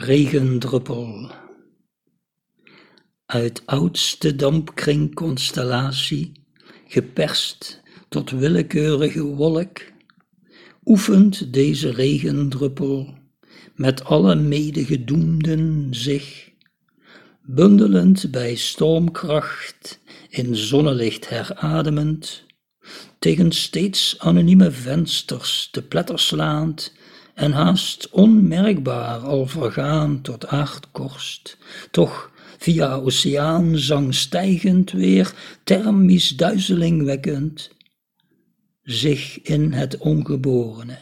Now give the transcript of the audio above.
Regendruppel. Uit oudste dampkringconstellatie, geperst tot willekeurige wolk, oefent deze regendruppel met alle medegedoemden zich, bundelend bij stormkracht in zonnelicht herademend, tegen steeds anonieme vensters te pletterslaand en haast onmerkbaar al vergaan tot aardkorst, toch via oceaanzang stijgend weer thermisch duizeling wekkend, zich in het ongeborene,